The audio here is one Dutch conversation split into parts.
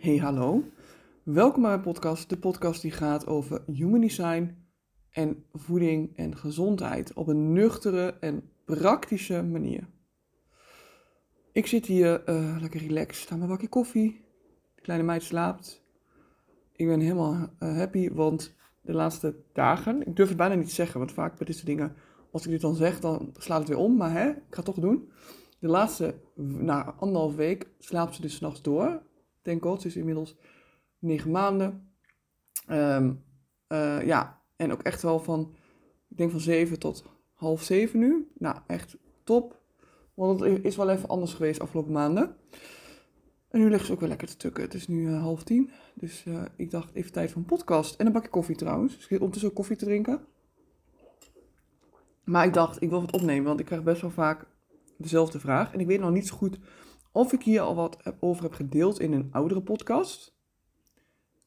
Hey hallo, welkom bij mijn podcast, de podcast die gaat over human design en voeding en gezondheid op een nuchtere en praktische manier. Ik zit hier uh, lekker relaxed aan mijn bakje koffie, de kleine meid slaapt. Ik ben helemaal uh, happy, want de laatste dagen, ik durf het bijna niet zeggen, want vaak bij dit soort dingen, als ik dit dan zeg, dan slaat het weer om, maar hè, ik ga het toch doen. De laatste, na anderhalf week, slaapt ze dus s'nachts door Thank God, ze is inmiddels negen maanden. Um, uh, ja, en ook echt wel van, ik denk van zeven tot half zeven nu. Nou, echt top. Want het is wel even anders geweest afgelopen maanden. En nu ligt ze ook weer lekker te tukken. Het is nu uh, half tien. Dus uh, ik dacht even tijd voor een podcast. En een bakje koffie trouwens. Dus ik ondertussen ook koffie te drinken. Maar ik dacht, ik wil het opnemen. Want ik krijg best wel vaak dezelfde vraag. En ik weet nog niet zo goed of ik hier al wat over heb gedeeld in een oudere podcast.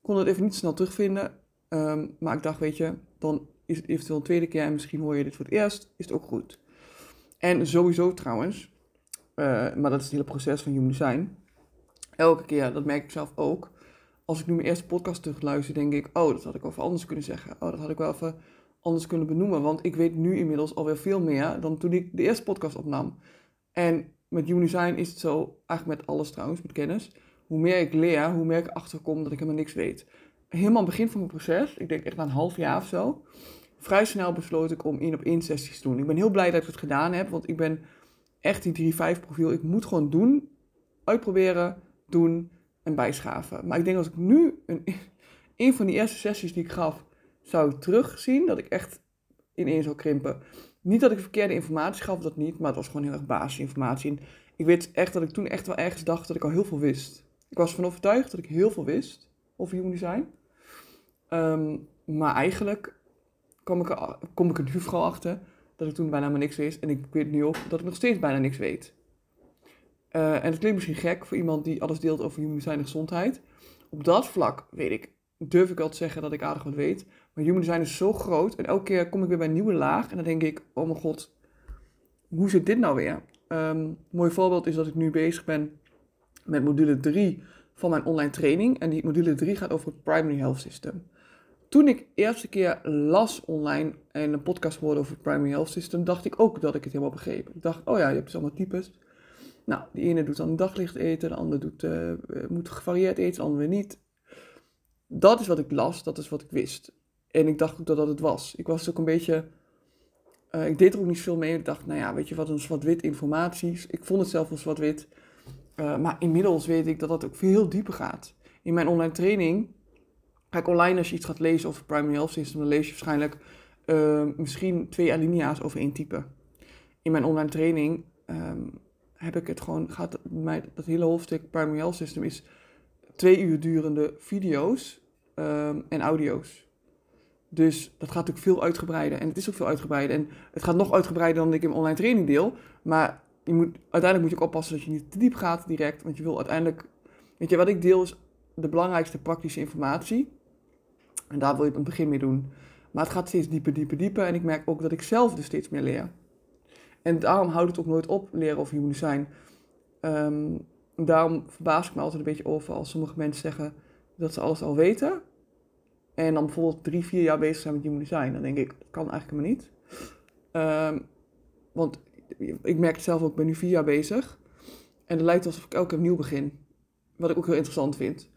Kon het even niet snel terugvinden. Um, maar ik dacht, weet je, dan is het eventueel een tweede keer en misschien hoor je dit voor het eerst, is het ook goed. En sowieso trouwens, uh, maar dat is het hele proces van human design. Elke keer, dat merk ik zelf ook. Als ik nu mijn eerste podcast terugluister, denk ik, oh, dat had ik wel even anders kunnen zeggen. Oh, dat had ik wel even anders kunnen benoemen. Want ik weet nu inmiddels alweer veel meer dan toen ik de eerste podcast opnam. En met human design is het zo, eigenlijk met alles trouwens, met kennis. Hoe meer ik leer, hoe meer ik achterkom dat ik helemaal niks weet. Helemaal aan het begin van mijn proces, ik denk echt na een half jaar of zo, vrij snel besloot ik om één op één sessies te doen. Ik ben heel blij dat ik het gedaan heb, want ik ben echt die 3-5 profiel. Ik moet gewoon doen, uitproberen, doen en bijschaven. Maar ik denk als ik nu een, een van die eerste sessies die ik gaf zou terugzien, dat ik echt ineens zou krimpen. Niet dat ik verkeerde informatie gaf, dat niet, maar het was gewoon heel erg basisinformatie. Ik weet echt dat ik toen echt wel ergens dacht dat ik al heel veel wist. Ik was van overtuigd dat ik heel veel wist over human design. Um, maar eigenlijk kom ik, er, kom ik nu vooral achter dat ik toen bijna maar niks wist. En ik weet nu ook dat ik nog steeds bijna niks weet. Uh, en dat klinkt misschien gek voor iemand die alles deelt over human design en gezondheid. Op dat vlak weet ik, durf ik wel te zeggen dat ik aardig wat weet. Maar human design is zo groot en elke keer kom ik weer bij een nieuwe laag en dan denk ik, oh mijn god, hoe zit dit nou weer? Een mooi voorbeeld is dat ik nu bezig ben met module 3 van mijn online training. En die module 3 gaat over het Primary Health System. Toen ik de eerste keer las online en een podcast hoorde over het Primary Health System, dacht ik ook dat ik het helemaal begreep. Ik dacht, oh ja, je hebt dus allemaal types. Nou, de ene doet dan daglicht eten, de andere doet, uh, moet gevarieerd eten, de andere niet. Dat is wat ik las, dat is wat ik wist. En ik dacht ook dat dat het was. Ik was ook een beetje. Uh, ik deed er ook niet veel mee. Ik dacht, nou ja, weet je wat, een zwart-wit informatie. Ik vond het zelf wel zwart-wit. Uh, maar inmiddels weet ik dat dat ook veel dieper gaat. In mijn online training. Kijk, online als je iets gaat lezen over Primary Health System, dan lees je waarschijnlijk uh, misschien twee alinea's over één type. In mijn online training um, heb ik het gewoon, gaat mij, dat hele hoofdstuk Primary Health System is twee uur durende video's um, en audio's. Dus dat gaat natuurlijk veel uitgebreider. En het is ook veel uitgebreider. En het gaat nog uitgebreider dan ik in online training deel. Maar je moet, uiteindelijk moet je ook oppassen dat je niet te diep gaat direct. Want je wil uiteindelijk... Weet je, wat ik deel is de belangrijkste praktische informatie. En daar wil je het in het begin mee doen. Maar het gaat steeds dieper, dieper, dieper. En ik merk ook dat ik zelf dus steeds meer leer. En daarom houdt het ook nooit op leren over human design. Um, daarom verbaas ik me altijd een beetje over als sommige mensen zeggen dat ze alles al weten. En dan bijvoorbeeld drie, vier jaar bezig zijn met human design. Dan denk ik, dat kan eigenlijk helemaal niet. Um, want ik merk het zelf ook, ik ben nu vier jaar bezig. En het lijkt alsof ik elke keer opnieuw begin. Wat ik ook heel interessant vind.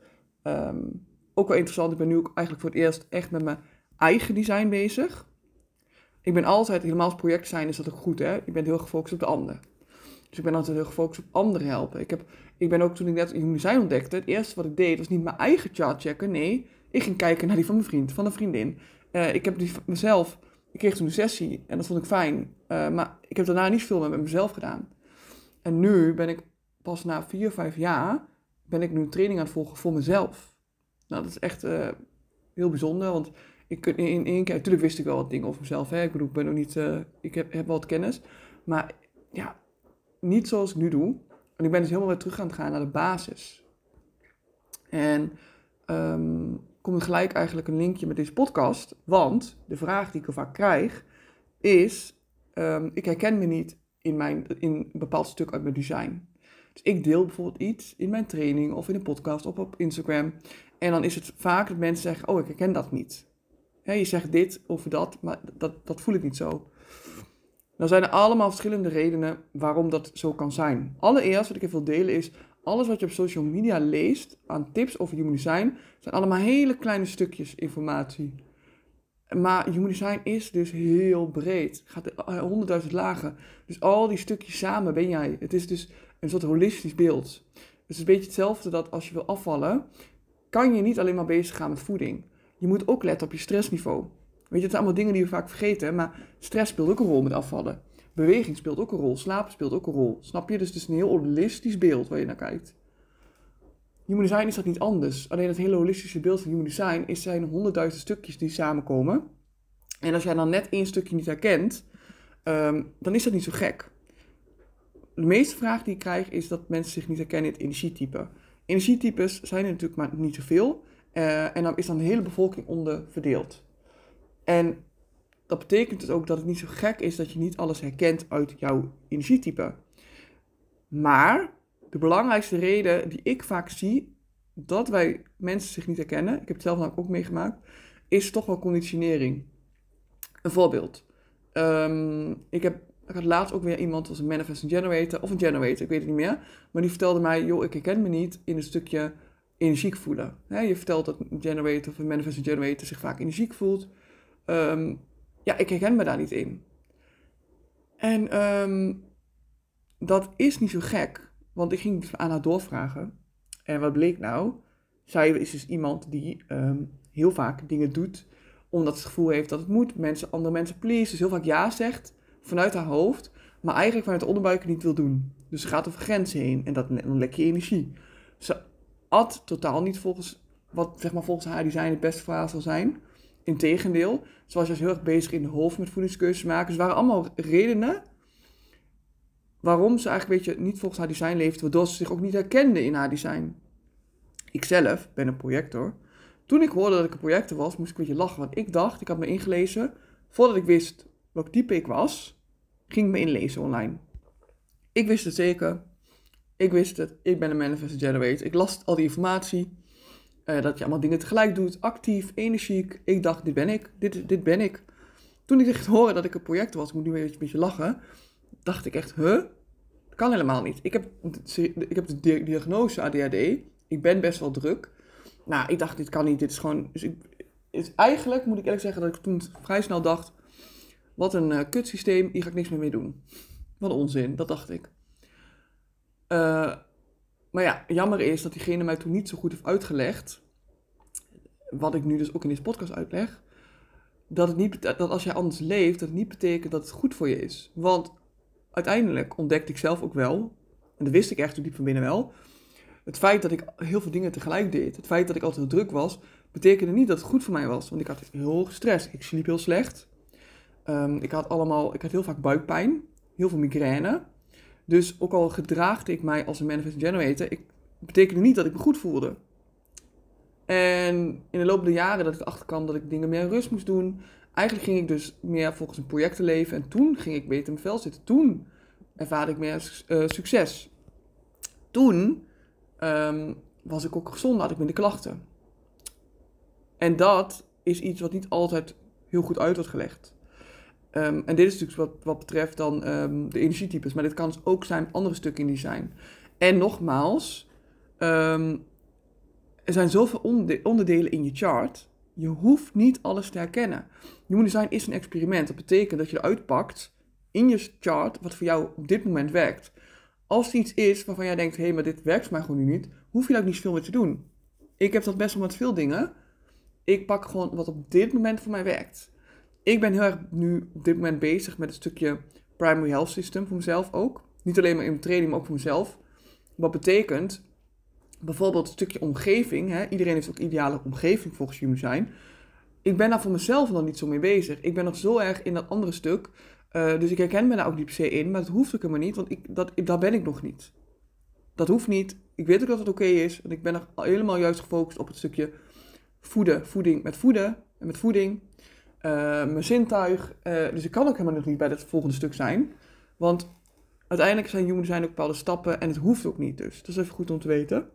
Um, ook wel interessant, ik ben nu ook eigenlijk voor het eerst echt met mijn eigen design bezig. Ik ben altijd, helemaal als project zijn is dat ook goed hè. Ik ben heel gefocust op de ander. Dus ik ben altijd heel gefocust op anderen helpen. Ik, heb, ik ben ook toen ik net human design ontdekte, het eerste wat ik deed was niet mijn eigen chart checken. Nee, ik ging kijken naar die van mijn vriend, van een vriendin. Uh, ik heb die mezelf, ik kreeg toen een sessie en dat vond ik fijn. Uh, maar ik heb daarna niet veel meer met mezelf gedaan. En nu ben ik pas na vier, vijf jaar, ben ik nu een training aan het volgen voor mezelf. Nou, dat is echt uh, heel bijzonder, want ik, in één keer, natuurlijk wist ik wel wat dingen over mezelf. Hè? Ik bedoel, ik ben ook niet, ik heb, heb wel wat kennis. Maar ja, niet zoals ik nu doe. En ik ben dus helemaal weer terug aan het gaan naar de basis. En um, komt gelijk eigenlijk een linkje met deze podcast. Want de vraag die ik vaak krijg is: um, ik herken me niet in, mijn, in een bepaald stuk uit mijn design. Dus ik deel bijvoorbeeld iets in mijn training of in een podcast of op Instagram. En dan is het vaak dat mensen zeggen, oh, ik herken dat niet. je zegt dit of dat, maar dat, dat voel ik niet zo. Dan zijn er allemaal verschillende redenen waarom dat zo kan zijn. Allereerst, wat ik even wil delen is, alles wat je op social media leest aan tips over human design, zijn allemaal hele kleine stukjes informatie. Maar human design is dus heel breed. Het gaat honderdduizend lagen. Dus al die stukjes samen ben jij. Het is dus een soort holistisch beeld. Het is een beetje hetzelfde dat als je wil afvallen, kan je niet alleen maar bezig gaan met voeding. Je moet ook letten op je stressniveau. Weet je, het zijn allemaal dingen die we vaak vergeten, maar stress speelt ook een rol met afvallen. Beweging speelt ook een rol, slaap speelt ook een rol. Snap je? Dus het is een heel holistisch beeld waar je naar kijkt. Human design is dat niet anders. Alleen het hele holistische beeld van human design is zijn honderdduizend stukjes die samenkomen. En als jij dan net één stukje niet herkent, ehm, dan is dat niet zo gek. De meeste vraag die ik krijg is dat mensen zich niet herkennen in het energietype. Energietypes zijn er natuurlijk maar niet zoveel. Uh, en dan is dan de hele bevolking onder verdeeld. En dat betekent dus ook dat het niet zo gek is dat je niet alles herkent uit jouw energietype. Maar de belangrijkste reden die ik vaak zie dat wij mensen zich niet herkennen, ik heb het zelf namelijk ook meegemaakt, is toch wel conditionering. Een voorbeeld. Um, ik, heb, had laatst ook weer iemand, was een manifesting generator of een generator, ik weet het niet meer. Maar die vertelde mij, joh, ik herken me niet in een stukje energiek voelen. je vertelt dat een generator of een manifesting generator zich vaak energiek voelt. Um, ja, ik herken me daar niet in. En um, dat is niet zo gek, want ik ging aan haar doorvragen. En wat bleek nou? Zij is dus iemand die um, heel vaak dingen doet omdat ze het gevoel heeft dat het moet. Mensen, andere mensen please. Dus heel vaak ja zegt vanuit haar hoofd, maar eigenlijk vanuit de onderbuik niet wil doen. Dus ze gaat over grenzen heen en dat, dan lek je energie. Ze at totaal niet volgens wat zeg maar, volgens haar design het beste voor haar zal zijn. Integendeel, ze was juist heel erg bezig in de hoofd met voedingskeuzes maken. Dus het waren allemaal redenen waarom ze eigenlijk beetje niet volgens haar design leefde, waardoor ze zich ook niet herkende in haar design. Ikzelf ben een projector. Toen ik hoorde dat ik een projector was, moest ik een beetje lachen, want ik dacht, ik had me ingelezen, voordat ik wist welk type ik was, ging ik me inlezen online. Ik wist het zeker. Ik wist het. Ik ben een manifest generator. Ik las al die informatie. Uh, dat je allemaal dingen tegelijk doet, actief, energiek. Ik dacht, dit ben ik, dit, dit ben ik. Toen ik echt hoorde dat ik een project was, ik moet nu weer een beetje lachen, dacht ik echt, huh? Dat kan helemaal niet. Ik heb, ik heb de diagnose ADHD, ik ben best wel druk. Nou, ik dacht, dit kan niet, dit is gewoon... Dus ik, is eigenlijk moet ik eerlijk zeggen dat ik toen vrij snel dacht, wat een uh, kutsysteem, hier ga ik niks meer mee doen. Wat onzin, dat dacht ik. Uh, maar ja, jammer is dat diegene mij toen niet zo goed heeft uitgelegd. Wat ik nu dus ook in deze podcast uitleg. Dat, het niet, dat als jij anders leeft, dat het niet betekent dat het goed voor je is. Want uiteindelijk ontdekte ik zelf ook wel, en dat wist ik echt diep van binnen wel. Het feit dat ik heel veel dingen tegelijk deed, het feit dat ik altijd druk was, betekende niet dat het goed voor mij was. Want ik had heel hoog stress. Ik sliep heel slecht. Um, ik, had allemaal, ik had heel vaak buikpijn, heel veel migraine. Dus ook al gedraagde ik mij als een manifest generator, ik, betekende niet dat ik me goed voelde. En in de loop der jaren dat ik erachter dat ik dingen meer rust moest doen, eigenlijk ging ik dus meer volgens een project leven. En toen ging ik beter in mijn vel zitten. Toen ervaarde ik meer uh, succes. Toen um, was ik ook gezond, had ik minder klachten. En dat is iets wat niet altijd heel goed uit wordt gelegd. Um, en dit is natuurlijk wat, wat betreft dan um, de energietypes, maar dit kan dus ook zijn andere stukken in design. En nogmaals, um, er zijn zoveel onderdelen in je chart. Je hoeft niet alles te herkennen. Human design is een experiment. Dat betekent dat je eruit pakt in je chart wat voor jou op dit moment werkt. Als er iets is waarvan jij denkt, hé, hey, maar dit werkt voor mij gewoon niet, hoef je daar ook niet zoveel mee te doen. Ik heb dat best wel met veel dingen. Ik pak gewoon wat op dit moment voor mij werkt ik ben heel erg nu op dit moment bezig met een stukje primary health system voor mezelf ook. Niet alleen maar in mijn training, maar ook voor mezelf. Wat betekent bijvoorbeeld een stukje omgeving. Hè? Iedereen heeft ook ideale omgeving volgens Human zijn. Ik ben daar voor mezelf nog niet zo mee bezig. Ik ben nog zo erg in dat andere stuk. Uh, dus ik herken me daar ook niet per se in. Maar dat hoeft ook helemaal niet, want ik, dat, daar ben ik nog niet. Dat hoeft niet. Ik weet ook dat het oké is. Want ik ben nog helemaal juist gefocust op het stukje voeden. Voeding met voeden en met voeding. Eh, mijn zintuig. Uh, dus ik kan ook helemaal nog niet bij het volgende stuk zijn. Want uiteindelijk zijn human zijn ook bepaalde stappen en het hoeft ook niet dus. Dat is even goed om te weten.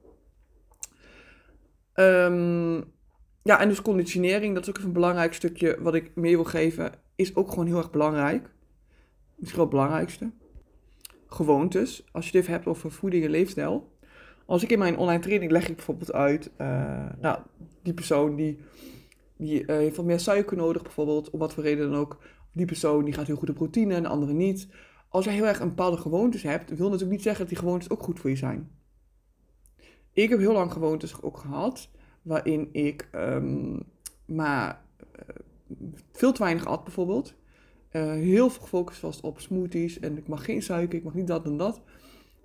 Ehm, ja, en dus conditionering, dat is ook even een belangrijk stukje wat ik mee wil geven, is ook gewoon heel erg belangrijk. Misschien wel het belangrijkste. Gewoontes. Als je even hebt over voeding en leefstijl. Als ik in mijn online training leg ik bijvoorbeeld uit, uh, nou, die persoon die, die uh, heeft wat meer suiker nodig bijvoorbeeld, om wat voor reden dan ook. Die persoon die gaat heel goed op routine en de andere niet. Als jij heel erg een bepaalde gewoontes hebt, wil natuurlijk niet zeggen dat die gewoontes ook goed voor je zijn. Ik heb heel lang gewoontes ook gehad, waarin ik um, maar uh, veel te weinig at bijvoorbeeld. Uh, heel veel gefocust was op smoothies en ik mag geen suiker, ik mag niet dat en dat.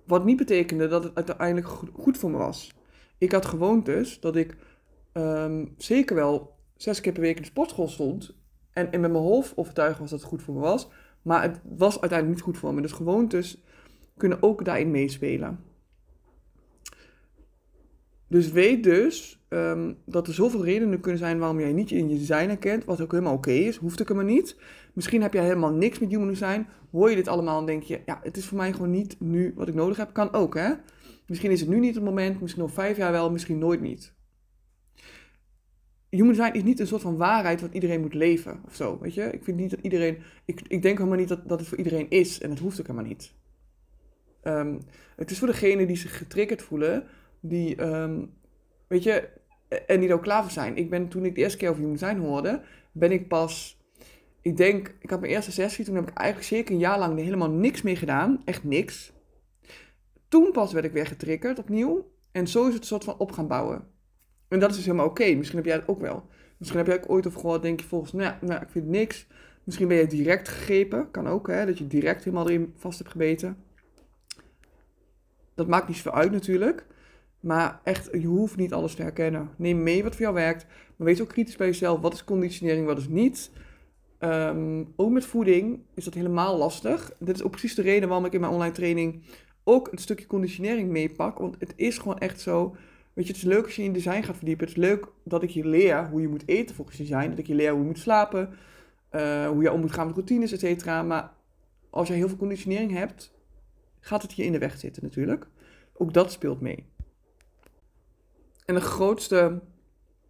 Wat niet betekende dat het uiteindelijk goed voor me was. Ik had gewoontes dat ik um, zeker wel zes keer per week in de sportschool stond. En, en met mijn hoofd overtuigd was dat het goed voor me was. Maar het was uiteindelijk niet goed voor me. Dus gewoontes kunnen ook daarin meespelen. Dus weet dus um, dat er zoveel redenen kunnen zijn waarom jij niet in je design herkent. Wat ook helemaal oké is, hoeft ook helemaal niet. Misschien heb jij helemaal niks met human design. Hoor je dit allemaal en denk je, ja, het is voor mij gewoon niet nu wat ik nodig heb. Kan ook, hè. Misschien is het nu niet het moment, misschien nog vijf jaar wel, misschien nooit niet. Human design is niet een soort van waarheid wat iedereen moet leven of zo, weet je. Ik vind niet dat iedereen, ik, ik denk helemaal niet dat, dat het voor iedereen is en het hoeft ook helemaal niet. Um, het is voor degenen die zich getriggerd voelen die, um, weet je, en die er ook klaar voor zijn. Ik ben, toen ik de eerste keer over human design hoorde, ben ik pas, ik denk, ik had mijn eerste sessie, toen heb ik eigenlijk zeker een jaar lang helemaal niks mee gedaan. Echt niks. Toen pas werd ik weer getriggerd opnieuw. En zo is het een soort van op gaan bouwen. En dat is dus helemaal oké. Misschien heb jij dat ook wel. Misschien heb jij ook ooit over gehoord, denk je volgens, nou, nou, ik vind niks. Misschien ben je direct gegrepen. Kan ook, hè, dat je direct helemaal erin vast hebt gebeten. Dat maakt niet zoveel uit natuurlijk. Maar echt, je hoeft niet alles te herkennen. Neem mee wat voor jou werkt. Maar wees ook kritisch bij jezelf. Wat is conditionering, wat is niet? Um, ook met voeding is dat helemaal lastig. Dit is ook precies de reden waarom ik in mijn online training ook een stukje conditionering meepak. Want het is gewoon echt zo. Weet je, het is leuk als je in design gaat verdiepen. Het is leuk dat ik je leer hoe je moet eten volgens design. Dat ik je leer hoe je moet slapen. Uh, hoe je om moet gaan met routines, et cetera. Maar als je heel veel conditionering hebt, gaat het je in de weg zitten natuurlijk. Ook dat speelt mee. En de grootste,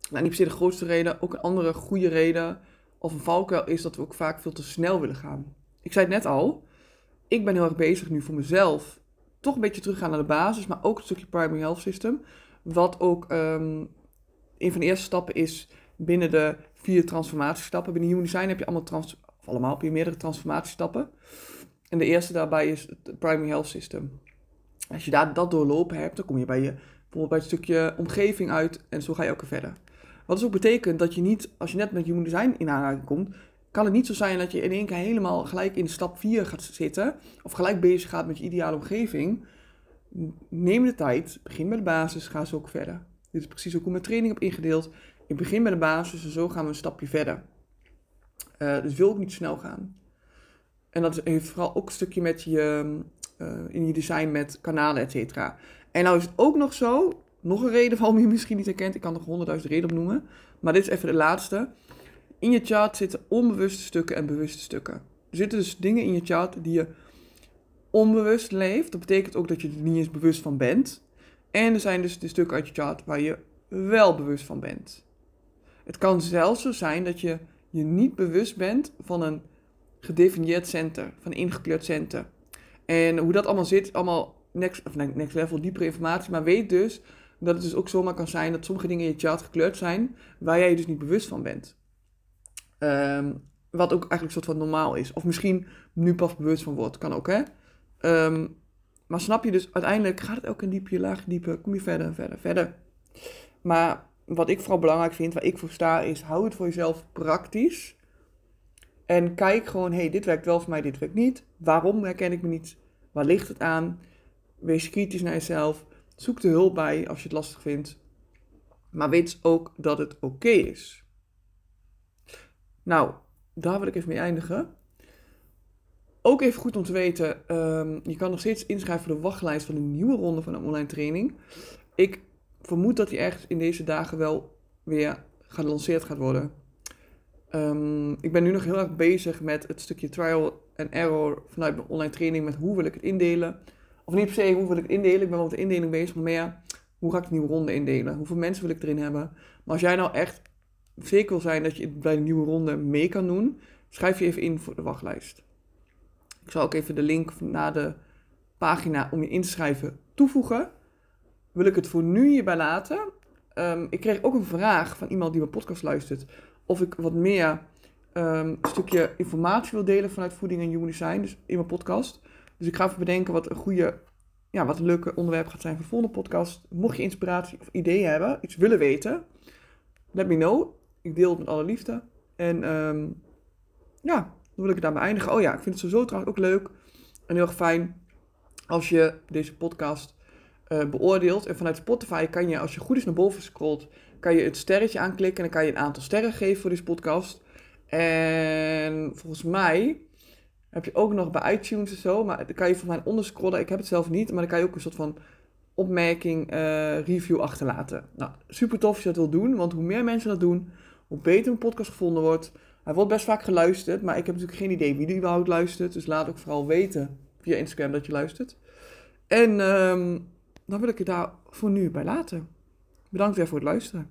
nou niet per se de grootste reden, ook een andere goede reden of een valkuil is dat we ook vaak veel te snel willen gaan. Ik zei het net al, ik ben heel erg bezig nu voor mezelf toch een beetje teruggaan naar de basis, maar ook een stukje primary health system. Wat ook um, een van de eerste stappen is binnen de vier transformatiestappen. Binnen Human Design heb je allemaal, trans allemaal heb je meerdere transformatiestappen. En de eerste daarbij is het primary health system. Als je daar dat doorlopen hebt, dan kom je bij je bijvoorbeeld bij het stukje omgeving uit en zo ga je ook verder. Wat dus ook betekent dat je niet, als je net met human design in aanraking komt, kan het niet zo zijn dat je in één keer helemaal gelijk in stap 4 gaat zitten of gelijk bezig gaat met je ideale omgeving. Neem de tijd, begin bij de basis, ga zo ook verder. Dit is precies ook hoe mijn training heb ingedeeld. Ik begin bij de basis en zo gaan we een stapje verder. Uh, dus wil ook niet snel gaan. En dat heeft vooral ook een stukje met je, uh, in je design met kanalen, et cetera. En nou is het ook nog zo, nog een reden waarom je misschien niet herkent. Ik kan nog honderdduizend redenen opnoemen. Maar dit is even de laatste. In je chart zitten onbewuste stukken en bewuste stukken. Er zitten dus dingen in je chart die je onbewust leeft. Dat betekent ook dat je er niet eens bewust van bent. En er zijn dus de stukken uit je chart waar je wel bewust van bent. Het kan zelfs zo zijn dat je je niet bewust bent van een gedefinieerd center, van een ingekleurd center. En hoe dat allemaal zit, allemaal next, of next level, diepere informatie. Maar weet dus dat het dus ook zomaar kan zijn dat sommige dingen in je chart gekleurd zijn, waar jij je dus niet bewust van bent. Um, wat ook eigenlijk een soort van normaal is. Of misschien nu pas bewust van wordt. Kan ook, hè? Um, maar snap je dus, uiteindelijk gaat het ook een diepje, laag, diepe, kom je verder en verder, verder. Maar wat ik vooral belangrijk vind, waar ik voor sta, is hou het voor jezelf praktisch. En kijk gewoon, hé, hey, dit werkt wel voor mij, dit werkt niet. Waarom herken ik me niet? Waar ligt het aan? Wees kritisch naar jezelf. Zoek de hulp bij als je het lastig vindt. Maar weet ook dat het oké is. Nou, daar wil ik even mee eindigen. Ook even goed om te weten, um, je kan nog steeds inschrijven voor de wachtlijst van een nieuwe ronde van een online training. Ik vermoed dat die ergens in deze dagen wel weer gelanceerd gaat worden. Um, ik ben nu nog heel erg bezig met het stukje trial en error vanuit mijn online training met hoe wil ik het indelen. Of niet per se hoe wil ik het indelen, ik ben wel met de indeling bezig, maar meer hoe ga ik de nieuwe ronde indelen? Hoeveel mensen wil ik erin hebben? Maar als jij nou echt zeker wil zijn dat je bij de nieuwe ronde mee kan doen, schrijf je even in voor de wachtlijst. Ik zal ook even de link naar de pagina om je in te schrijven toevoegen. Wil ik het voor nu hierbij laten. Ehm, ik kreeg ook een vraag van iemand die mijn podcast luistert. Of ik wat meer ehm, stukje informatie wil delen vanuit voeding en human design. Dus in mijn podcast. Dus ik ga even bedenken wat een goede, ja, wat een leuke onderwerp gaat zijn voor de volgende podcast. Mocht je inspiratie of ideeën hebben, iets willen weten, let me know. Ik deel het met alle liefde. En ehm, ja, dan wil ik het daarbij eindigen. Oh ja, ik vind het sowieso trouwens ook leuk en heel erg fijn als je deze podcast uh, beoordeelt. En vanuit Spotify kan je, als je goed is naar boven scrolt, kan je het sterretje aanklikken en dan kan je een aantal sterren geven voor deze podcast. En volgens mij heb je ook nog bij iTunes en zo, maar dan kan je van mij onderscrollen. Ik heb het zelf niet, maar dan kan je ook een soort van opmerking, uh, review achterlaten. Nou, super tof als je dat wil doen, want hoe meer mensen dat doen, hoe beter een podcast gevonden wordt. Hij wordt best vaak geluisterd, maar ik heb natuurlijk geen idee wie er überhaupt luistert. Dus laat ook vooral weten via Instagram dat je luistert. En um, dan wil ik je daar voor nu bij laten. Bedankt weer voor het luisteren.